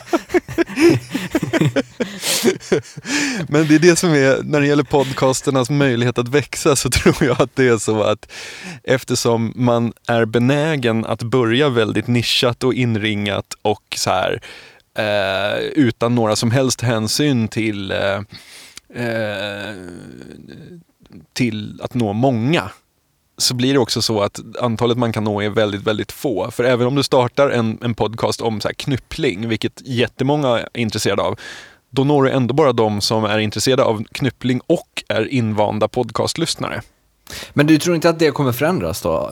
Men det är det som är, när det gäller podcasternas möjlighet att växa så tror jag att det är så att eftersom man är benägen att börja väldigt nischat och inringat och så här eh, utan några som helst hänsyn till eh, eh, till att nå många så blir det också så att antalet man kan nå är väldigt, väldigt få. För även om du startar en, en podcast om så här knyppling, vilket jättemånga är intresserade av, då når du ändå bara de som är intresserade av knyppling och är invanda podcastlyssnare. Men du tror inte att det kommer förändras då?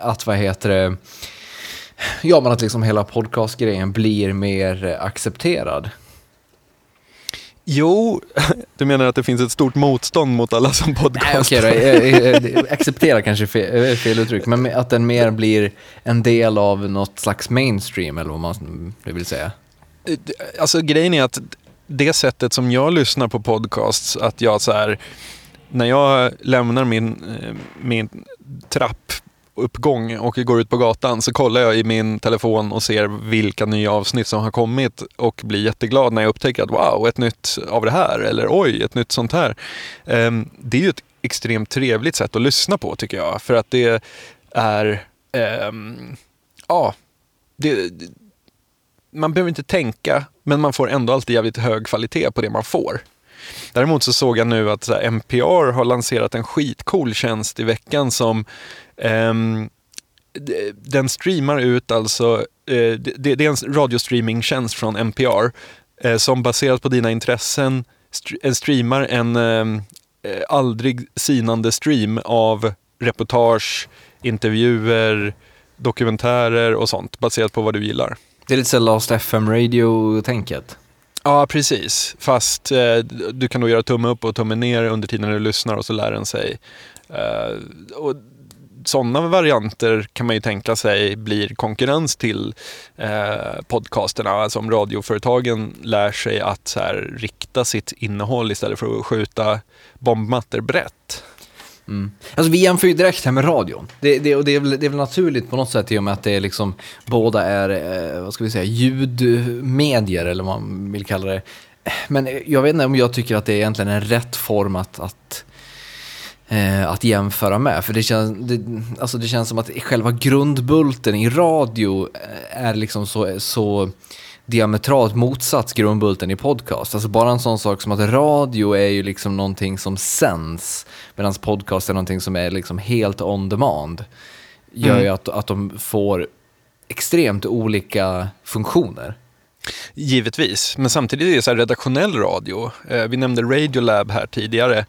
Att vad heter det? Ja, men att liksom hela podcastgrejen blir mer accepterad. Jo, du menar att det finns ett stort motstånd mot alla som Nej, podcastar? okej då. eh, eh, Acceptera kanske fel, eh, fel uttryck, men att den mer blir en del av något slags mainstream, eller vad man vill säga. Alltså grejen är att det sättet som jag lyssnar på podcasts, att jag så här, när jag lämnar min, eh, min trapp uppgång och går ut på gatan så kollar jag i min telefon och ser vilka nya avsnitt som har kommit och blir jätteglad när jag upptäcker att wow, ett nytt av det här eller oj, ett nytt sånt här. Ehm, det är ju ett extremt trevligt sätt att lyssna på tycker jag för att det är, ehm, ja, det, man behöver inte tänka, men man får ändå alltid jävligt hög kvalitet på det man får. Däremot så såg jag nu att NPR har lanserat en skitcool tjänst i veckan som d- den streamar ut alltså, eh, det, det är en radiostreamingtjänst från NPR eh, som baserat på dina intressen st- eh, streamar en ehm, eh, aldrig sinande stream av reportage, intervjuer, dokumentärer och sånt baserat på vad du gillar. Det är lite så Last FM Radio-tänket. Ja, precis. Fast du kan då göra tumme upp och tumme ner under tiden du lyssnar och så lär den sig. Och sådana varianter kan man ju tänka sig blir konkurrens till eh, podcasterna. Alltså om radioföretagen lär sig att så här, rikta sitt innehåll istället för att skjuta bombmattor brett. Mm. Alltså vi jämför ju direkt här med radion. Det, det, och det, är väl, det är väl naturligt på något sätt i och med att det är liksom, båda är, eh, vad ska vi säga, ljudmedier eller vad man vill kalla det. Men jag vet inte om jag tycker att det är egentligen en rätt form att, att, eh, att jämföra med. För det känns, det, alltså det känns som att själva grundbulten i radio eh, är liksom så, så diametralt motsats grundbulten i podcast. Alltså bara en sån sak som att radio är ju liksom någonting som sänds medan podcast är någonting som är liksom helt on demand. Gör Mm. ju att, att de får extremt olika funktioner. Givetvis, men samtidigt är det så här redaktionell radio. Eh, vi nämnde Radiolab här tidigare.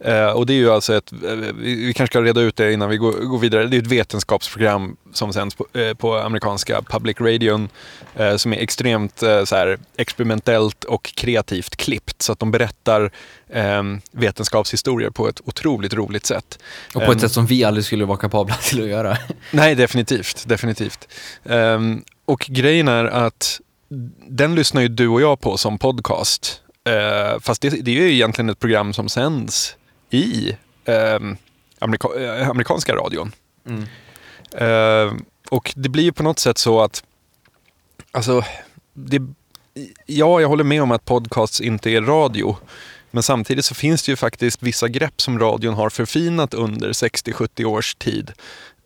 Eh, och det är ju alltså ett, eh, vi, kanske ska reda ut det innan vi går, går vidare. Det är ett vetenskapsprogram som sänds på, eh, på amerikanska public radion eh, som är extremt eh, så här, experimentellt och kreativt klippt. Så att de berättar eh, vetenskapshistorier på ett otroligt roligt sätt. Och på ett Ehm, sätt som vi aldrig skulle vara kapabla till att göra. Nej, definitivt. definitivt. Ehm, och grejen är att den lyssnar ju du och jag på som podcast. Uh, fast det, det är ju egentligen ett program som sänds i ehm, amerika, eh, amerikanska radion. Mm. Ehm, och det blir ju på något sätt så att, alltså, det, ja, jag håller med om att podcasts inte är radio. Men samtidigt så finns det ju faktiskt vissa grepp som radion har förfinat under 60-70 års tid.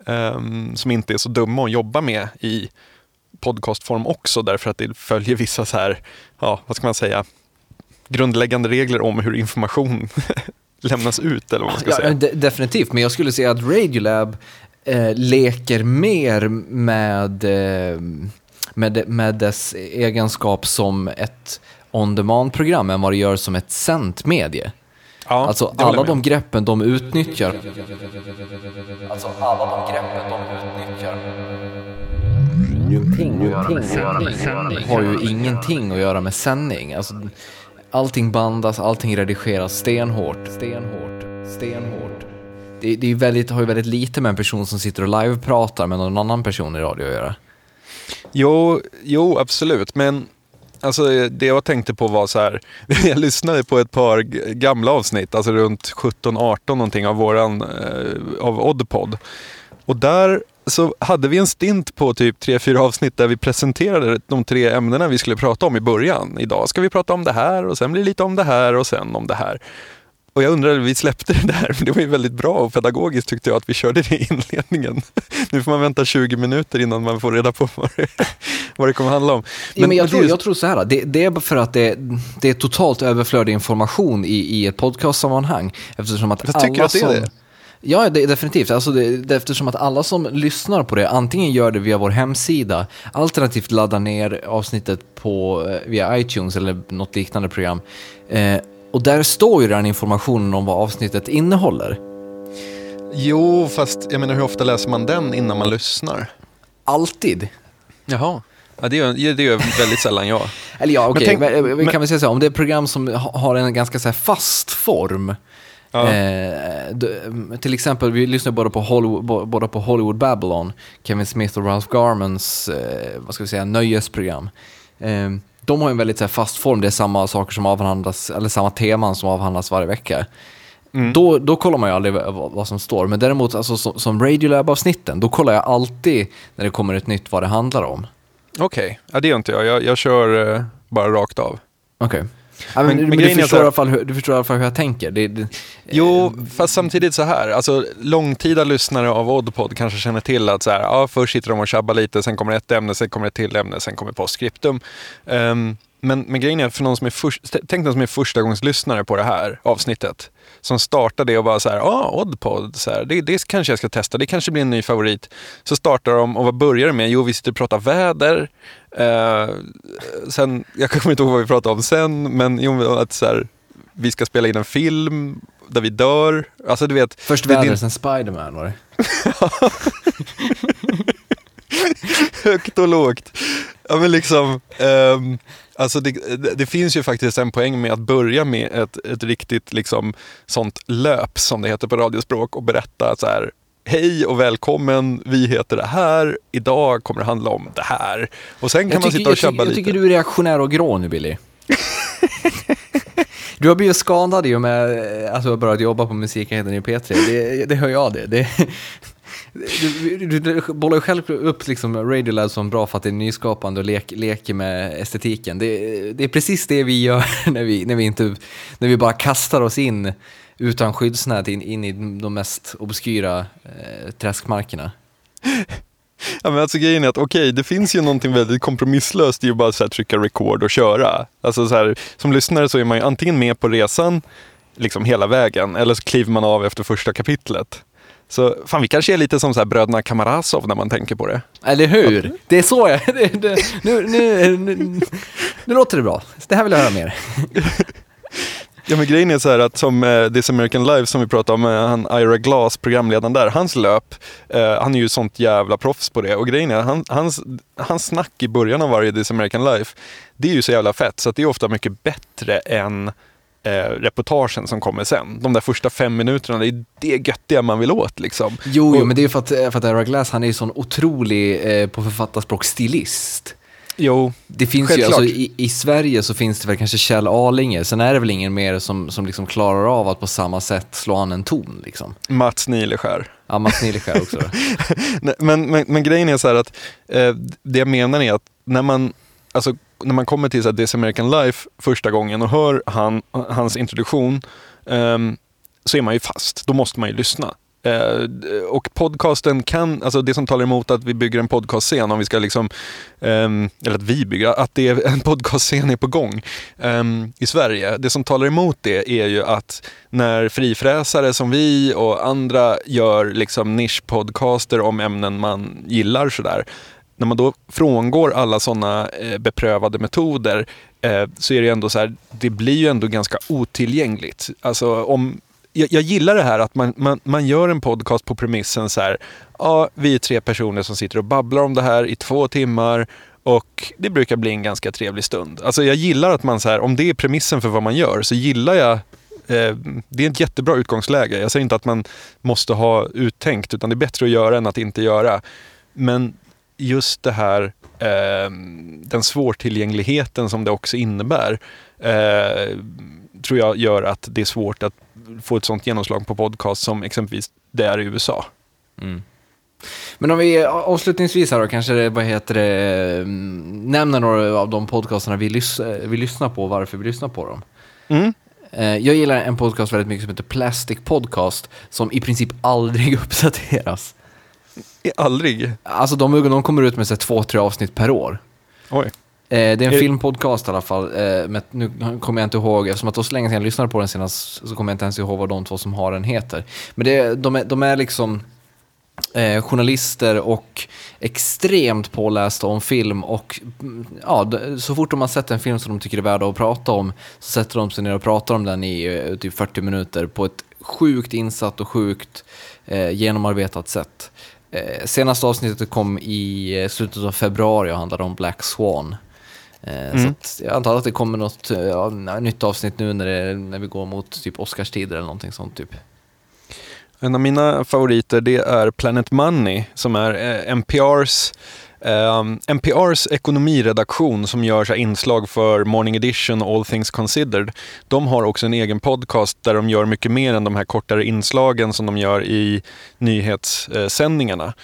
ehm, som inte är så dumma att jobba med i podcastform också därför att det följer vissa så här, ja vad ska man säga, grundläggande regler om hur information lämnas ut eller vad man ska Ja, säga. de, definitivt, men jag skulle säga att Radiolab eh, leker mer med, eh, med, med dess egenskap som ett on-demand-program än vad det gör som ett sänt medie. Ja, Alltså alla de greppen de utnyttjar. Alltså alla de greppen de utnyttjar. Ingenting att göra med sändning. Har ju ingenting att göra med sändning. Alltså, allting bandas, allting redigeras stenhårt, stenhårt, stenhårt. Det, det är väldigt, har ju väldigt lite med en person som sitter och live-pratar med någon annan person i radio att göra. Jo, jo, absolut. Men alltså, det jag tänkte på var så här. Jag lyssnade på ett par gamla avsnitt, alltså runt 17-18 någonting av våran, eh, av Oddpod. Och där så hade vi en stint på typ 3-4 avsnitt där vi presenterade de tre ämnena vi skulle prata om i början. Idag ska vi prata om det här och sen blir det lite om det här och sen om det här. Och jag undrar, vi släppte det där, men det var ju väldigt bra och pedagogiskt tyckte jag att vi körde det i inledningen. Nu får man vänta 20 minuter innan man får reda på vad det, vad det kommer handla om. Men, ja, men jag, tror, just- jag tror så här, det, det är för att det, det är totalt överflödig information i, i ett podcastsammanhang. Eftersom att Jag tycker alla att det är som, det. Ja, det är definitivt. Alltså det, det, eftersom att alla som lyssnar på det antingen gör det via vår hemsida, alternativt laddar ner avsnittet på, eh, via iTunes eller något liknande program. Eh, och där står ju den informationen om vad avsnittet innehåller. Jo, fast jag menar hur ofta läser man den innan man lyssnar? Alltid. Jaha. Ja, det gör, det gör väldigt sällan jag. Eller ja, okej, tänk- men, vi men- kan väl säga så här, om det är program som ha- har en ganska så här fast form. Ja. Eh, d- till exempel, vi lyssnar båda på Hollywood, båda på Hollywood Babylon, Kevin Smith och Ralph Garmans, eh, vad ska vi säga, nöjesprogram. Eh, de har en väldigt så här, fast form, det är samma saker som avhandlas, eller samma teman som avhandlas varje vecka. Mm. Då, då kollar man ju aldrig vad, vad som står. Men däremot alltså, som, som Radiolab-avsnitten, då kollar jag alltid när det kommer ett nytt vad det handlar om. Okej, ja, det gör inte jag. Jag, jag kör eh, bara rakt av. Okej. Ja, men, Men- men du, förstår här- fall hur, du förstår i alla fall hur jag tänker. Det, det, Jo, fast samtidigt så här. Alltså, långtida lyssnare av Oddpod kanske känner till att så här, ja, först sitter de och tjabbar lite, sen kommer ett ämne, sen kommer ett till ämne, sen kommer postscriptum. Ehm, men, men grejen är, för någon som är, först, tänk någon som är första gångs lyssnare på det här avsnittet. Som startar det och bara så här, ja, Oddpod, så här, det, det kanske jag ska testa, det kanske blir en ny favorit. Så startar de och vad börjar det med? Jo, vi sitter och pratar väder. Eh, sen, jag kommer inte ihåg vad vi pratade om sen, men jo, att så här, vi ska spela in en film där vi dör. Alltså du vet. först väder, din- sen Spiderman var det. högt och lågt. Ja men liksom, ehm, alltså det, det, finns ju faktiskt en poäng med att börja med ett, ett riktigt liksom sånt löp som det heter på radiospråk och berätta så här Hej och välkommen, vi heter det här, idag kommer det handla om det här. Och sen kan Jag man tycker, sitta och jag, tjabba jag lite. tycker du är reaktionär och grå nu Billy. du har blivit skadad i och med att du har börjat jobba på musikenheten i P3. Det, det hör jag det. det du, du, du bollar ju själv upp liksom Radiolab som bra för att det är nyskapande och lek, leker med estetiken. Det, det är precis det vi gör när vi, när vi, inte, när vi bara kastar oss in utan skyddsnät in, in i de mest obskyra eh, träskmarkerna. Ja, men alltså grejen är att okej, det finns ju någonting väldigt kompromisslöst i att bara så här, trycka record och köra. Alltså så här, som lyssnare så är man ju antingen med på resan liksom hela vägen eller så kliver man av efter första kapitlet. Så fan, vi kanske är lite som så här bröderna Kamarasov när man tänker på det. Eller hur? Det är så jag... Det, det, nu, nu, nu, nu låter det bra. Det här vill jag höra mer. Ja men grejen är så här att som eh, This American Life som vi pratade om, eh, han Ira Glass, programledaren där, hans löp, eh, han är ju sånt jävla proffs på det. Och grejen är, han, hans, hans snack i början av varje This American Life, det är ju så jävla fett så att det är ofta mycket bättre än eh, reportagen som kommer sen. De där första fem minuterna, det är det göttiga man vill åt liksom. Jo, jo men det är för att, för att Ira Glass, han är ju sån otrolig, eh, på författarspråk, stilist. Jo, Det finns Självklart. ju, alltså, i, i Sverige så finns det väl kanske Kjell Arlinge, sen är det väl ingen mer som, som liksom klarar av att på samma sätt slå an en ton liksom. Mats Nileskär. Ja, Mats Nileskär också men, men, men grejen är så här att eh, det jag menar är att när man, alltså, när man kommer till så här, This American Life första gången och hör han, hans introduktion ehm, så är man ju fast. Då måste man ju lyssna. Eh, och podcasten kan, alltså det som talar emot att vi bygger en podcastscen, om vi ska liksom, ehm, eller att vi bygger, att det är en podcastscen är på gång ehm, i Sverige. Det som talar emot det är ju att när frifräsare som vi och andra gör liksom nischpodcaster om ämnen man gillar sådär, när man då frångår alla sådana eh, beprövade metoder eh, så är det ändå så här, det blir ju ändå ganska otillgängligt. Alltså om, jag, jag gillar det här att man, man, man gör en podcast på premissen så här, ja, vi är tre personer som sitter och babblar om det här i två timmar och det brukar bli en ganska trevlig stund. Alltså jag gillar att man så här, om det är premissen för vad man gör så gillar jag eh, det är ett jättebra utgångsläge. Jag säger inte att man måste ha uttänkt utan det är bättre att göra än att inte göra. Men just det här, eh, den svårtillgängligheten som det också innebär, eh, tror jag gör att det är svårt att få ett sånt genomslag på podcast som exempelvis det är i USA. Mm. Men om vi avslutningsvis här då, kanske vad heter det, mm, nämner några av de podcasterna vi, lys vi lyssnar på och varför vi lyssnar på dem. Mm. Eh, Jag gillar en podcast väldigt mycket som heter Plastic Podcast, som i princip aldrig uppdateras. Aldrig. Alltså de, de kommer ut med så här två, tre avsnitt per år. Oj. Eh, Det är en Är- filmpodcast i alla fall, eh, men nu kommer jag inte ihåg, eftersom att det var så länge sedan jag lyssnade på den senast så kommer jag inte ens ihåg vad de två som har den heter. Men det, de, är, de är liksom eh, journalister och extremt pålästa om film och mm, ja, så fort de har sett en film som de tycker är värd att prata om så sätter de sig ner och pratar om den i eh, typ 40 minuter på ett sjukt insatt och sjukt genomarbetat sätt. Eh, senaste avsnittet kom i eh, slutet av februari och handlade om Black Swan. Eh, Mm. Så jag antar att det kommer något eh, ja, nytt avsnitt nu när, det, när vi går mot typ Oscarstider eller någonting sånt typ. En av mina favoriter det är Planet Money som är NPRs Ehm, um, NPRs ekonomiredaktion som gör så här inslag för Morning Edition och All Things Considered, de har också en egen podcast där de gör mycket mer än de här kortare inslagen som de gör i nyhetssändningarna.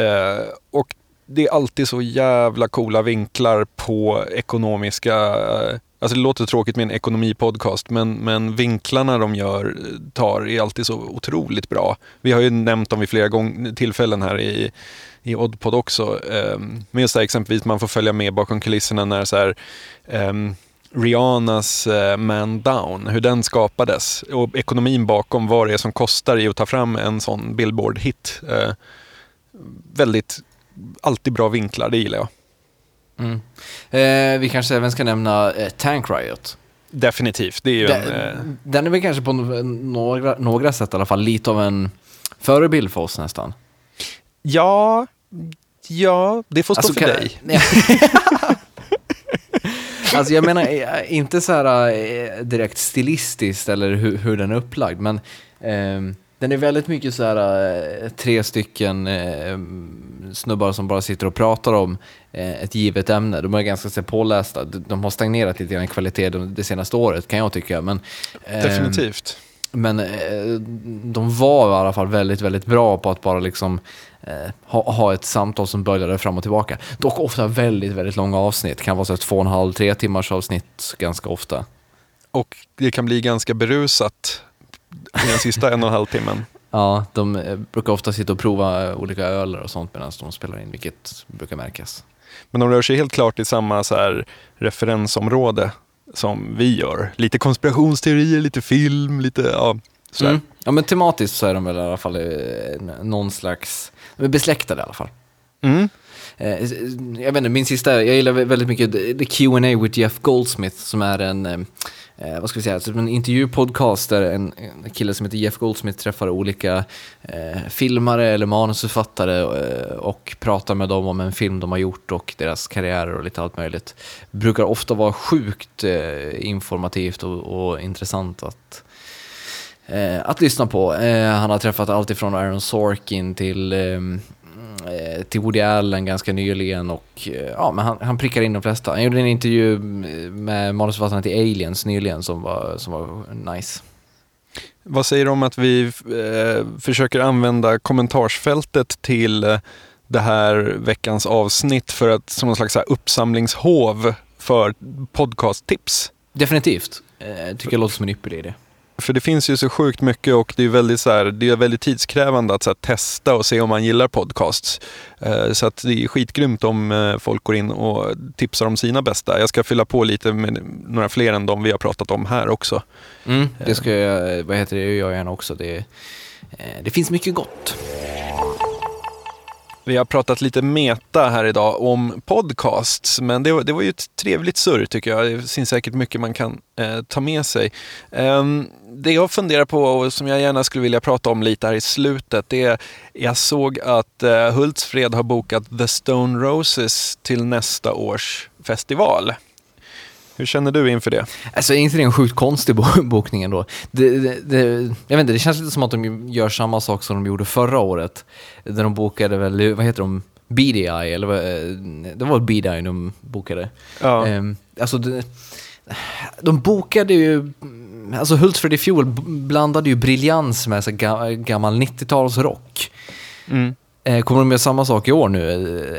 Uh, och det är alltid så jävla coola vinklar på ekonomiska eh, Alltså det låter tråkigt med en ekonomipodcast, men, men vinklarna de gör, tar är alltid så otroligt bra. Vi har ju nämnt dem vid flera gång, tillfällen här i, i Oddpod också. Um, just det här, exempelvis man får följa med bakom kulisserna när så här, um, Rihannas uh, Man Down, hur den skapades och ekonomin bakom vad det är som kostar i att ta fram en sån Billboard-hit. Uh, väldigt, alltid bra vinklar, det gillar jag. Mm. Eh, vi kanske även ska nämna eh, Tank Riot. Definitivt. Det är ju den, en, eh... den är väl kanske på några, några sätt i alla fall lite av en förebild för oss nästan. Ja, ja, det får stå alltså, för kan, dig. alltså jag menar eh, inte så här eh, direkt stilistiskt eller hur, hur den är upplagd, men eh, den är väldigt mycket så här tre stycken eh, snubbar som bara sitter och pratar om eh, ett givet ämne. De är ganska så pålästa. De har stagnerat lite i kvalitet det senaste året kan jag tycka. Men, eh, Definitivt. Men eh, de var i alla fall väldigt, väldigt bra på att bara liksom eh, ha, ha, ett samtal som böljade fram och tillbaka. Dock ofta väldigt, väldigt långa avsnitt. Det kan vara så två och en halv, tre timmars avsnitt ganska ofta. Och det kan bli ganska berusat i den sista en och en halv timmen. Ja, de eh, brukar ofta sitta och prova olika öler och sånt medan de spelar in, vilket brukar märkas. Men de rör sig helt klart i samma så här referensområde som vi gör. Lite konspirationsteorier, lite film, lite ja, så mm. Ja, men tematiskt så är de väl i alla fall eh, någon slags, de är besläktade i alla fall. Mm. Eh, jag vet inte, min sista, jag gillar väldigt mycket The Q&A with Jeff Goldsmith som är en eh, vad ska vi säga, typ en intervjupodcast där en, en kille som heter Jeff Goldsmith träffar olika eh, filmare eller manusförfattare eh, och pratar med dem om en film de har gjort och deras karriärer och lite allt möjligt. Brukar ofta vara sjukt eh, informativt och, och intressant att eh, att lyssna på. Eh, han har träffat allt ifrån Aaron Sorkin till ehm, till Woody Allen ganska nyligen och eh, ja, men han, han prickar in de flesta. Han gjorde en intervju med manusförfattarna till Aliens nyligen som var, som var nice. Vad säger du om att vi eh, försöker använda kommentarsfältet till eh, det här veckans avsnitt för att som någon slags uppsamlingshov för podcasttips? Definitivt. Eh, tycker jag låter som en ypperlig idé. För det finns ju så sjukt mycket och det är väldigt, så här, det är väldigt tidskrävande att här, testa och se om man gillar podcasts. Eh, så att det är skitgrymt om eh, folk går in och tipsar om sina bästa. Jag ska fylla på lite med några fler än de vi har pratat om här också. Mm, det ska jag, vad heter det, jag gärna också. Det, eh, det finns mycket gott. Vi har pratat lite meta här idag om podcasts, men det var, det var ju ett trevligt surr tycker jag. Det finns säkert mycket man kan eh, ta med sig. Um, det jag funderar på och som jag gärna skulle vilja prata om lite här i slutet, det är jag såg att eh, Hultsfred har bokat The Stone Roses till nästa års festival. Hur känner du inför det? Alltså är inte det en sjukt konstig bokning ändå? Det, det, det, jag vet inte, det känns lite som att de gör samma sak som de gjorde förra året. Där de bokade väl, vad heter de? BDI, eller vad, eh, det var BDI de bokade. Ja. Um, alltså, de, de bokade ju, alltså Hultsfred i fjol blandade ju briljans med så gammal 90-talsrock. Mm. Eh, kommer de med samma sak i år nu,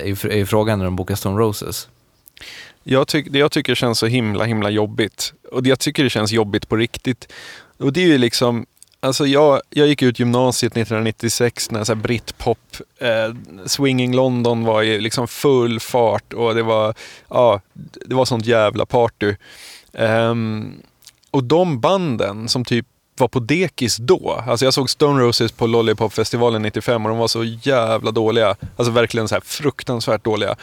är ju frågan när de bokar Stone Roses. Jag tyck, det jag tycker känns så himla, himla jobbigt. Och det jag tycker det känns jobbigt på riktigt. Och det är ju liksom, alltså jag, jag gick ut gymnasiet 1996 när så britpop, eh, Swinging London var i liksom full fart och det var, ja, det var sånt jävla party. Um, och de banden som typ var på dekis då. Alltså jag såg Stone Roses på Lollipop-festivalen 95 och de var så jävla dåliga. Alltså verkligen så här fruktansvärt dåliga.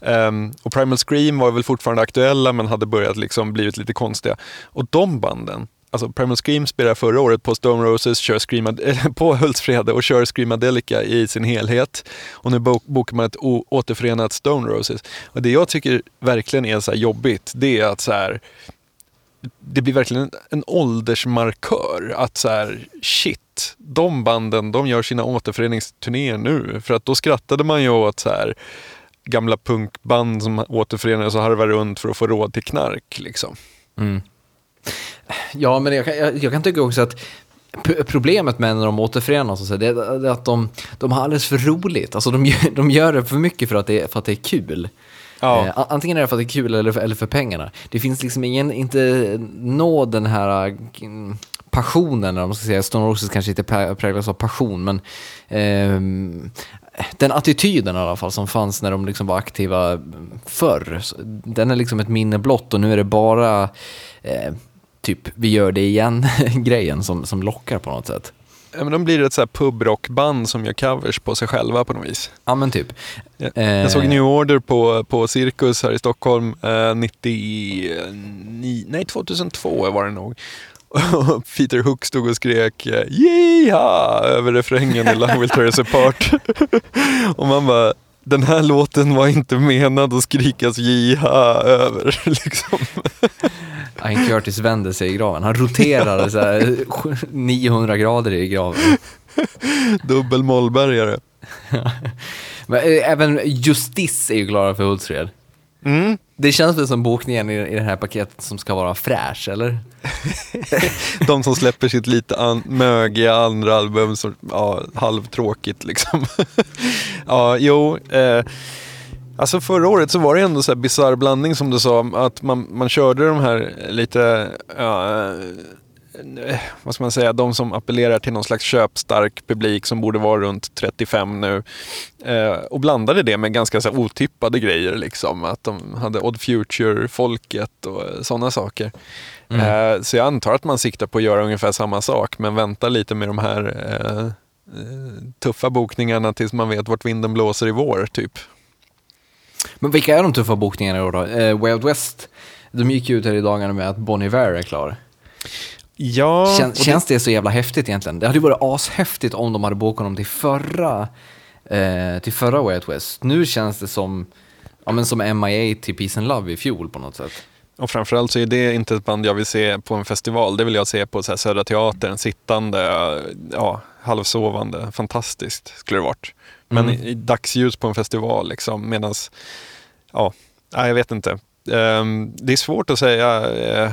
Um, och Primal Scream var väl fortfarande aktuella men hade börjat liksom blivit lite konstiga. Och de banden, alltså Primal Scream spelade förra året på Stone Roses, kör Screamad på Hultsfred och kör Screamadelica i sin helhet. Och nu bokar man ett återförenat Stone Roses. Och det jag tycker verkligen är så jobbigt, det är att så här, det blir verkligen en, en åldersmarkör. Att så här, shit, de banden de gör sina återföreningsturnéer nu. För att då skrattade man ju åt så här, gamla punkband som återförenades och harvade runt för att få råd till knark. Liksom. Mm. Ja, men jag kan, jag, jag kan tycka också att problemet med när de återförenas och så, det är det är att de, de har alldeles för roligt. Alltså de, gör- de gör det för mycket för att det, för att det är kul. Ja. Eh, antingen är det för att det är kul eller för, eller för pengarna. Det finns liksom ingen, inte nå den här eh, passionen, eller vad man ska säga. Stone Roses kanske inte präglas av passion, men eh, den attityden i alla fall som fanns när de liksom var aktiva förr, den är liksom ett minne blott och nu är det bara eh, typ vi gör det igen-grejen som, som lockar på något sätt. Men de blir ett så här pubrockband som gör covers på sig själva på något vis. Ja men typ. Ja. Eh, Jag såg New Order på, på Cirkus här i Stockholm eh, 99, nej 2002 var det nog. Och Peter Hook stod och skrek eh, Yeeha! över refrängen i Love Will Tear Us Apart. och man bara, den här låten var inte menad att skrikas Yeeha över. Liksom. Ian Curtis vände sig i graven. Han roterade så här 900 grader i graven. Dubbel mollbergare. Men eh, även Justice är ju glada för Hultsfred. Mm. Det känns väl som bokningen i, i det här paketet som ska vara fräsch, eller? De som släpper sitt lite an- mögiga andra album, som, ja, halvtråkigt liksom. ja, jo. Eh, alltså förra året så var det ändå så här bisarr blandning som du sa, att man, man körde de här lite, ja, eh, vad ska man säga, de som appellerar till någon slags köpstark publik som borde vara runt 35 nu. Eh, och blandade det med ganska så otippade grejer, liksom. Att de hade Odd Future-folket och sådana saker. Eh, så jag antar att man siktar på att göra ungefär samma sak, men vänta lite med de här eh, eh, tuffa bokningarna tills man vet vart vinden blåser i vår, typ. Men vilka är de tuffa bokningarna i år då? Eh, Way Out West, de gick ju ut här i dagarna med att Bon Iver är klar. Ja, Kän, det- känns det så jävla häftigt egentligen? Det hade ju varit ashäftigt om de hade bokat honom till förra, eh, till förra Way Out West. Nu känns det som, ja, men som MIA till Peace and Love i fjol på något sätt. Och framförallt så är det inte ett band jag vill se på en festival. Det vill jag se på så här Södra Teatern, sittande, ja, halvsovande. Fantastiskt skulle det varit. Men Mm. i, i dagsljus på en festival liksom, medans, ja, jag vet inte. Ehm, det är svårt att säga. eh,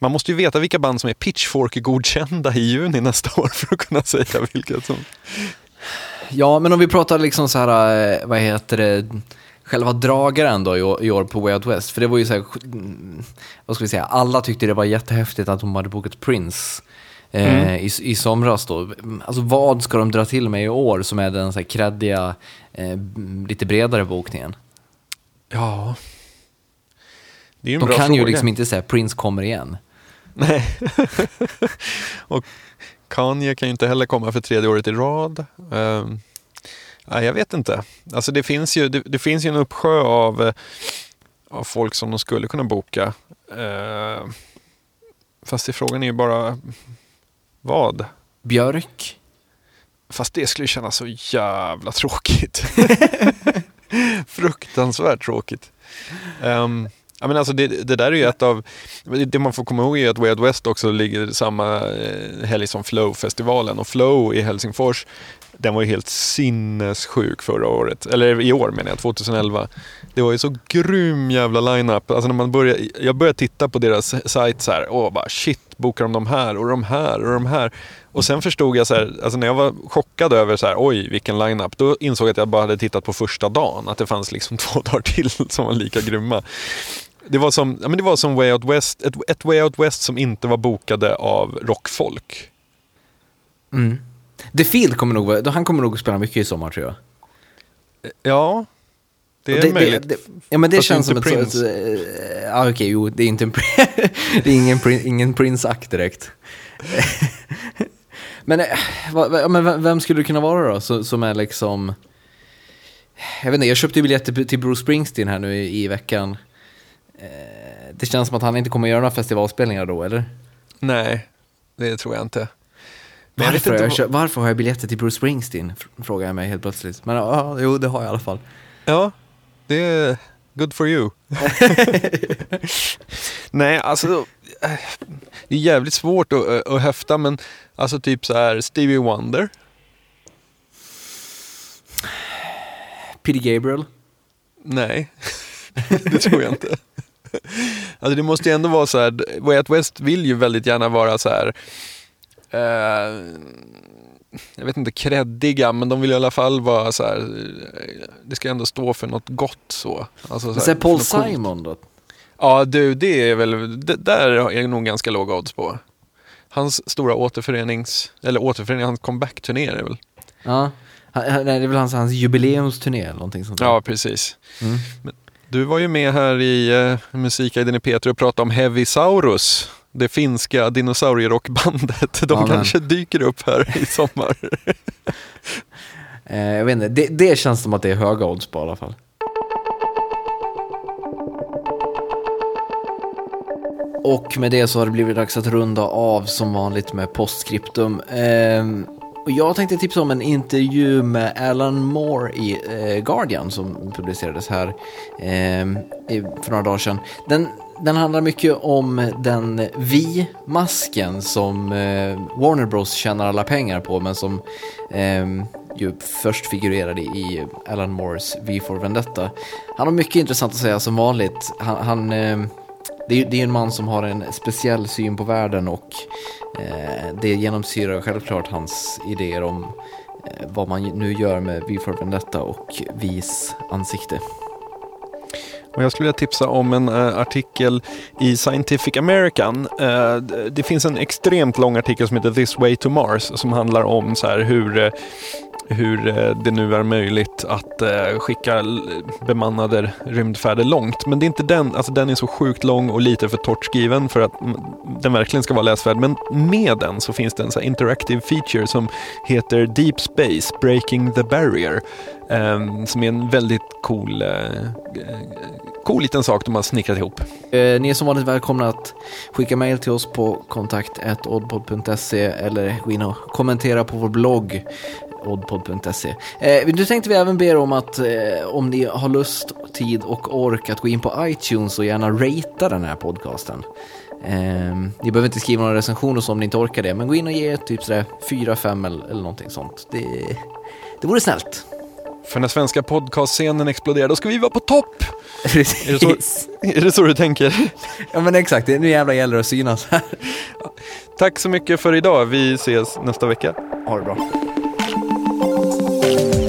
man måste ju veta vilka band som är Pitchfork-godkända i juni nästa år för att kunna säga vilka som... Ja, men om vi pratar liksom så här, eh, vad heter det, själva dragaren då i år, i år på Way Out West. För det var ju så här, mm, vad ska vi säga, alla tyckte det var jättehäftigt att de hade bokat Prince. Eh, Mm. i, I somras då. Alltså vad ska de dra till med i år som är den så här kreddiga, eh, lite bredare bokningen? Ja. Det är ju en De bra kan fråga. ju liksom inte säga Prince kommer igen. Nej. och Kanye kan ju inte heller komma för tredje året i rad. Um, nej, jag vet inte. Alltså det finns ju, det, det finns ju en uppsjö av, eh, av folk som de skulle kunna boka. Uh, fast det frågan är ju bara vad? Björk? Fast det skulle kännas så jävla tråkigt. Fruktansvärt tråkigt. Um, ja, men alltså det, det där är ju ett av, det man får komma ihåg är att Way Out West också ligger samma eh, helg som Flow-festivalen och Flow i Helsingfors, den var ju helt sinnessjuk förra året, eller i år menar jag, 2011. Det var ju så grym jävla line-up. Alltså när man började, jag började titta på deras sajt så här, och bara shit, bokar de de här och de här och de här. Och sen förstod jag så här, alltså när jag var chockad över så här, oj vilken line-up, då insåg jag att jag bara hade tittat på första dagen, att det fanns liksom två dagar till som var lika grymma. Det var som, ja, men det var som Way Out West, ett, ett Way Out West som inte var bokade av rockfolk. Mm. The Field kommer nog, han kommer nog spela mycket i sommar tror jag. Ja, det är Och möjligt. Det, ja men det Fast känns som ett... Prince. så- ett eh, Ja okej, jo det är inte en, det är ingen, Prin- ingen Prince-akt direkt. men, eh, vad- vad- ja, men vem- skulle det kunna vara då? Så, som är liksom... Jag vet inte, jag köpte ju biljetter till Bruce Springsteen här nu i, i veckan. Eh, Det känns som att han inte kommer göra några festivalspelningar då, eller? Nej, det tror jag inte. Jag Varför, jag vad- köpt, varför har jag biljetter till Bruce Springsteen? Fr- Frågar jag mig helt plötsligt. Men ja, jo det har jag i alla fall. Ja, det är good for you. Nej, alltså eh, det är jävligt svårt att, att höfta, men alltså typ så här Stevie Wonder. Peter Gabriel. Nej, det tror jag inte. Alltså det måste ju ändå vara så här, Way Out West vill ju väldigt gärna vara så här, eh, jag vet inte, kreddiga, men de vill i alla fall vara så här, eh, det ska ändå stå för något gott så. Alltså, så här, Paul. Simon då? Ja du, det är väl, det, där är det nog ganska låga odds på. Hans stora återförenings, eller återförening, hans comeback-turné är det väl? Ja. Nej, det är väl hans, hans jubileumsturné eller någonting sånt där. Ja, precis. Mm. Du var ju med här i uh, Musikguiden i Peter och pratade om Heavy Saurus. Det finska dinosaurierockbandet. De Ja, kanske dyker upp här i sommar. Eh, jag vet inte, det, det känns som att det är höga odds på i alla fall. Och med det så har det blivit dags att runda av som vanligt med postskriptum. Ehm, och jag tänkte tipsa om en intervju med Alan Moore i eh, Guardian som publicerades här i, för några dagar sedan. Den, den handlar mycket om den vi-masken som eh, Warner Bros tjänar alla pengar på men som eh, ju först figurerade i Alan Moores V for Vendetta. Han har mycket intressant att säga som vanligt. Han, han, eh, det, är, det är en man som har en speciell syn på världen och eh, det genomsyrar självklart hans idéer om eh, vad man nu gör med V for Vendetta och Vis ansikte. Och jag skulle vilja tipsa om en uh, artikel i Scientific American. Uh, det finns en extremt lång artikel som heter This Way to Mars som handlar om så här hur, eh, hur eh, det nu är möjligt att eh, skicka bemannade rymdfärder långt. Men det är inte den, alltså den är så sjukt lång och lite för torrt skriven för att den verkligen ska vara läsvärd. Men med den så finns det en så här interactive feature som heter Deep Space Breaking the Barrier. Ehm, som är en väldigt cool, eh, cool liten sak de har snickrat ihop. Ni är som vanligt välkomna att skicka mejl till oss på kontakt.oddpod.se eller gå in och kommentera på vår blogg oddpod.se. Eh, nu tänkte vi även be er om att eh, om ni har lust, tid och ork att gå in på iTunes och gärna ratea den här podcasten. Eh, ni behöver inte skriva några recensioner så om ni inte orkar det, men gå in och ge typ sådär 4-5 eller, eller någonting sånt. Det, det vore snällt. För när svenska podcastscenen exploderar, då ska vi vara på topp! Är det så, Precis. är det, så du tänker? Ja men exakt, nu jävlar gäller det att synas här. Tack så mycket för idag. Vi ses nästa vecka. Ha det bra. Bye.